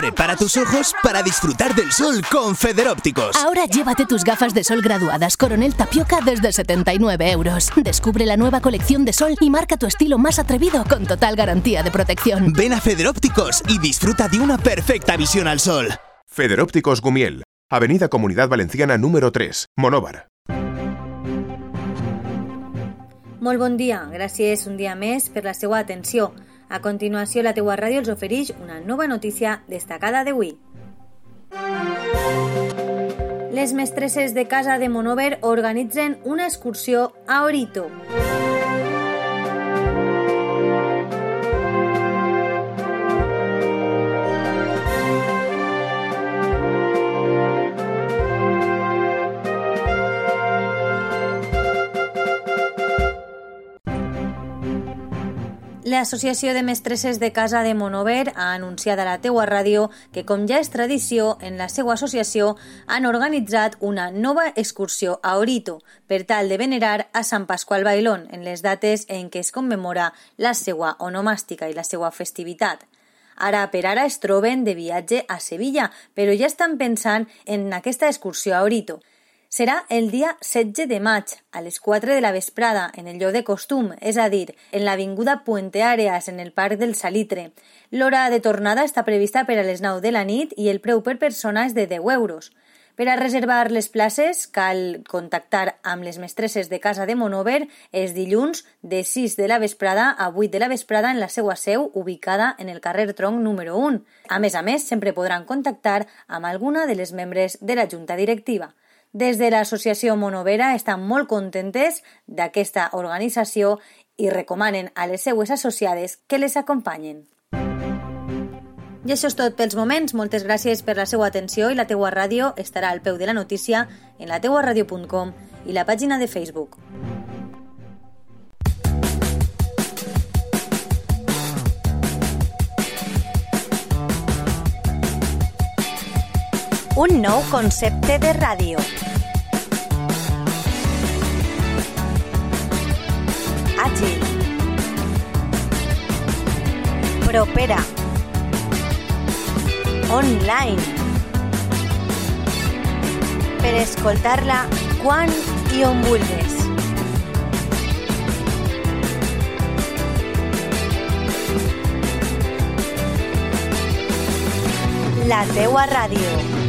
Prepara tus ojos para disfrutar del sol con Federópticos. Ahora llévate tus gafas de sol graduadas Coronel Tapioca desde 79 euros. Descubre la nueva colección de sol y marca tu estilo más atrevido con total garantía de protección. Ven a Federópticos y disfruta de una perfecta visión al sol. Federópticos Gumiel, Avenida Comunidad Valenciana número 3, Monóvar. Molt bon dia, gràcies un dia més per la seva atenció. A continuació, la teua ràdio els ofereix una nova notícia destacada d'avui. Les mestresses de casa de Monover organitzen una excursió a Orito. L'Associació de Mestresses de Casa de Monover ha anunciat a la teua ràdio que, com ja és tradició, en la seva associació han organitzat una nova excursió a Orito per tal de venerar a Sant Pasqual Bailón en les dates en què es commemora la seva onomàstica i la seva festivitat. Ara per ara es troben de viatge a Sevilla, però ja estan pensant en aquesta excursió a Orito. Serà el dia 16 de maig, a les 4 de la vesprada, en el lloc de costum, és a dir, en l'avinguda Puente Àreas, en el Parc del Salitre. L'hora de tornada està prevista per a les 9 de la nit i el preu per persona és de 10 euros. Per a reservar les places cal contactar amb les mestresses de casa de Monover els dilluns de 6 de la vesprada a 8 de la vesprada en la seva seu ubicada en el carrer Tronc número 1. A més a més, sempre podran contactar amb alguna de les membres de la junta directiva. Des de l'associació Monovera estan molt contentes d'aquesta organització i recomanen a les seues associades que les acompanyen. I això és tot pels moments. Moltes gràcies per la seva atenció i la teua ràdio estarà al peu de la notícia en la teuaradio.com i la pàgina de Facebook. Un nou concepte de ràdio. Àgil. Propera. Online. Per escoltar-la quan i on. La teua ràdio.